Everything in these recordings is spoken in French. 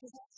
because that's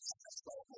successful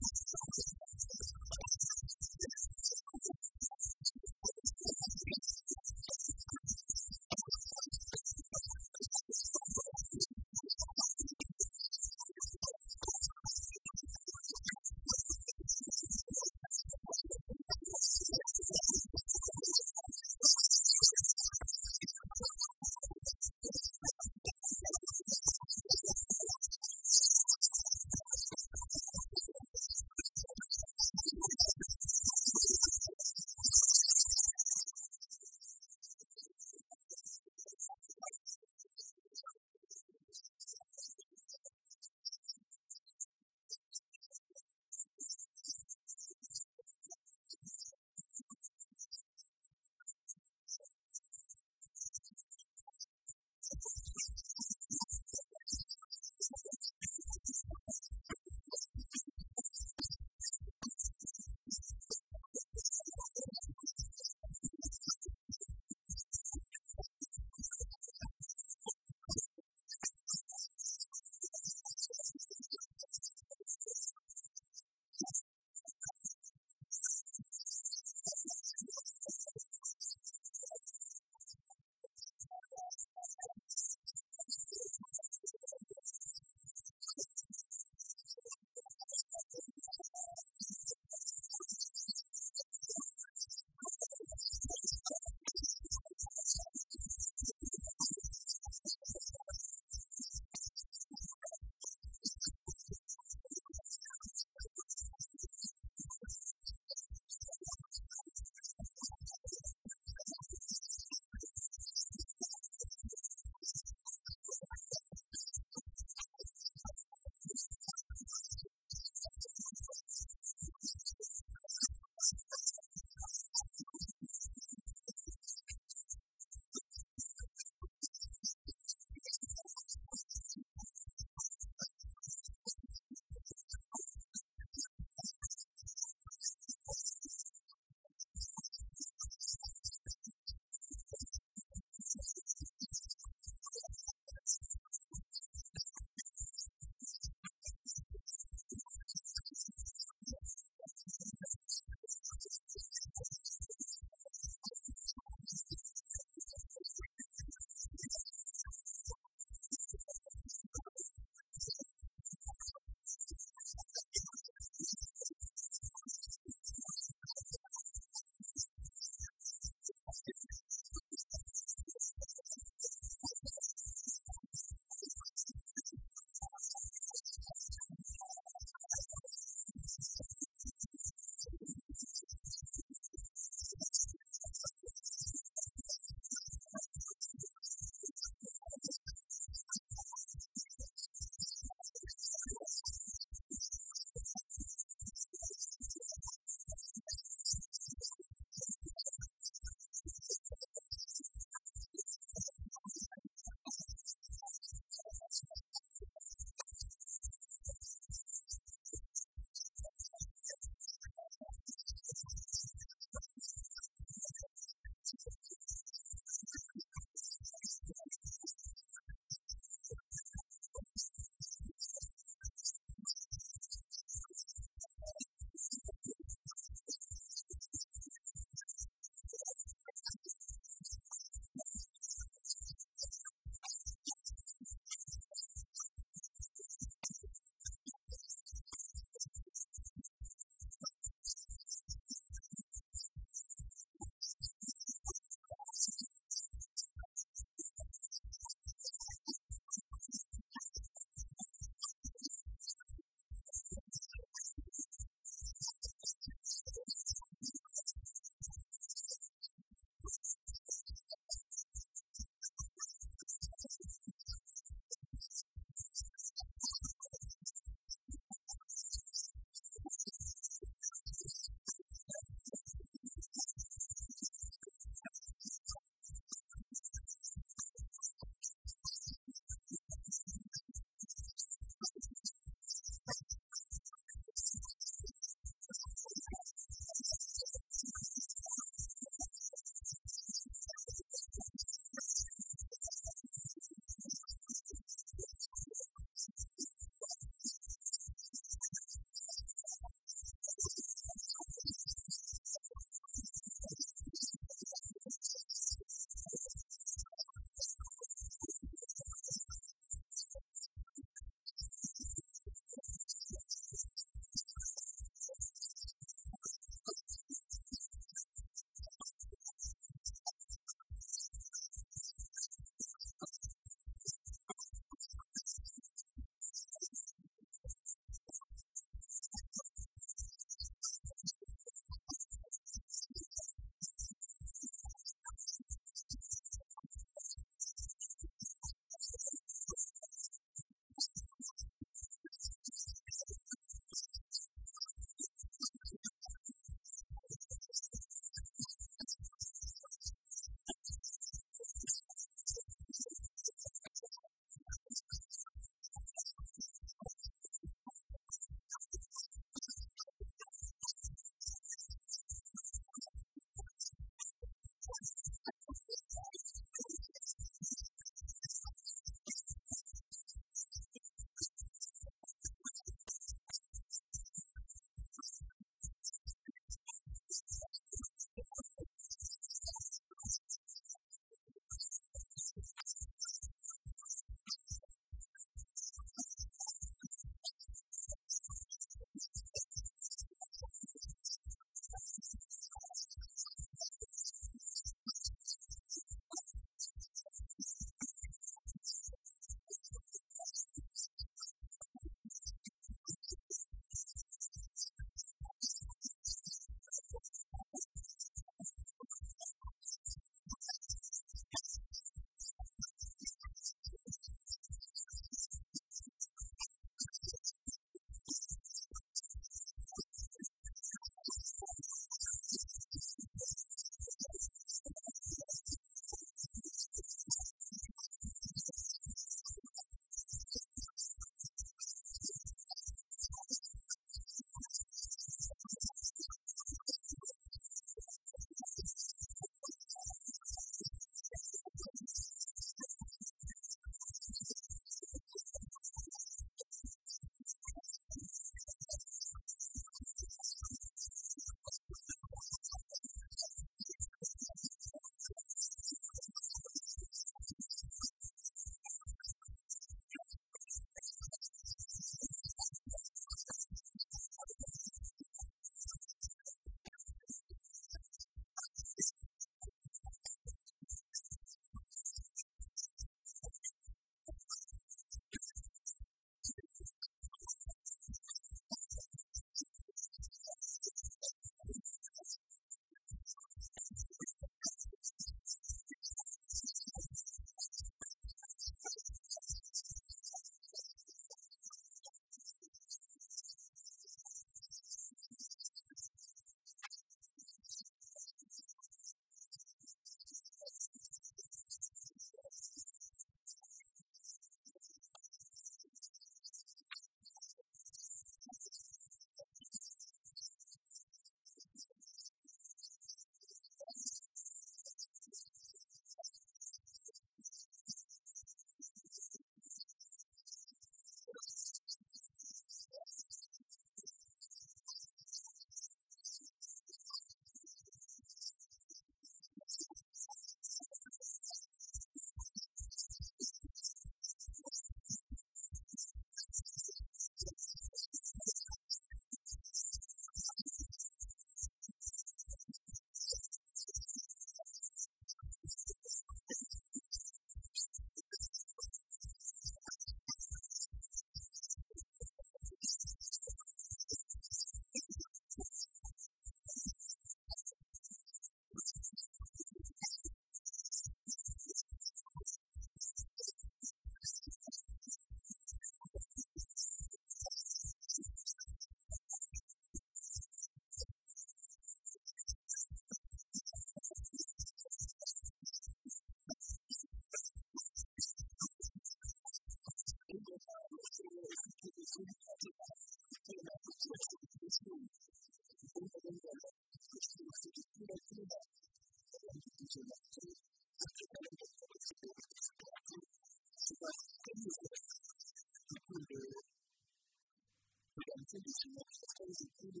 gymnastiques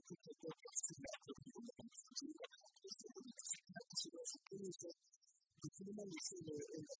études